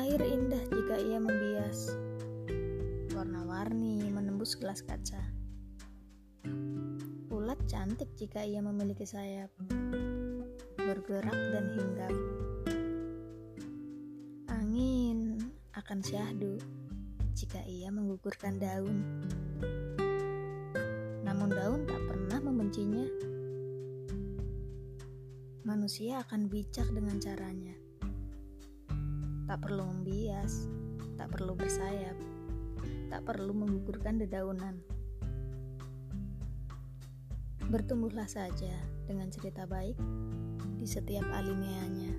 Air indah jika ia membias, warna-warni menembus gelas kaca. Ulat cantik jika ia memiliki sayap, bergerak dan hinggap. Angin akan syahdu jika ia menggugurkan daun. Namun daun tak pernah membencinya. Manusia akan bijak dengan caranya. Tak perlu membias, tak perlu bersayap tak perlu menggugurkan dedaunan. Bertumbuhlah saja dengan cerita baik di setiap alineanya.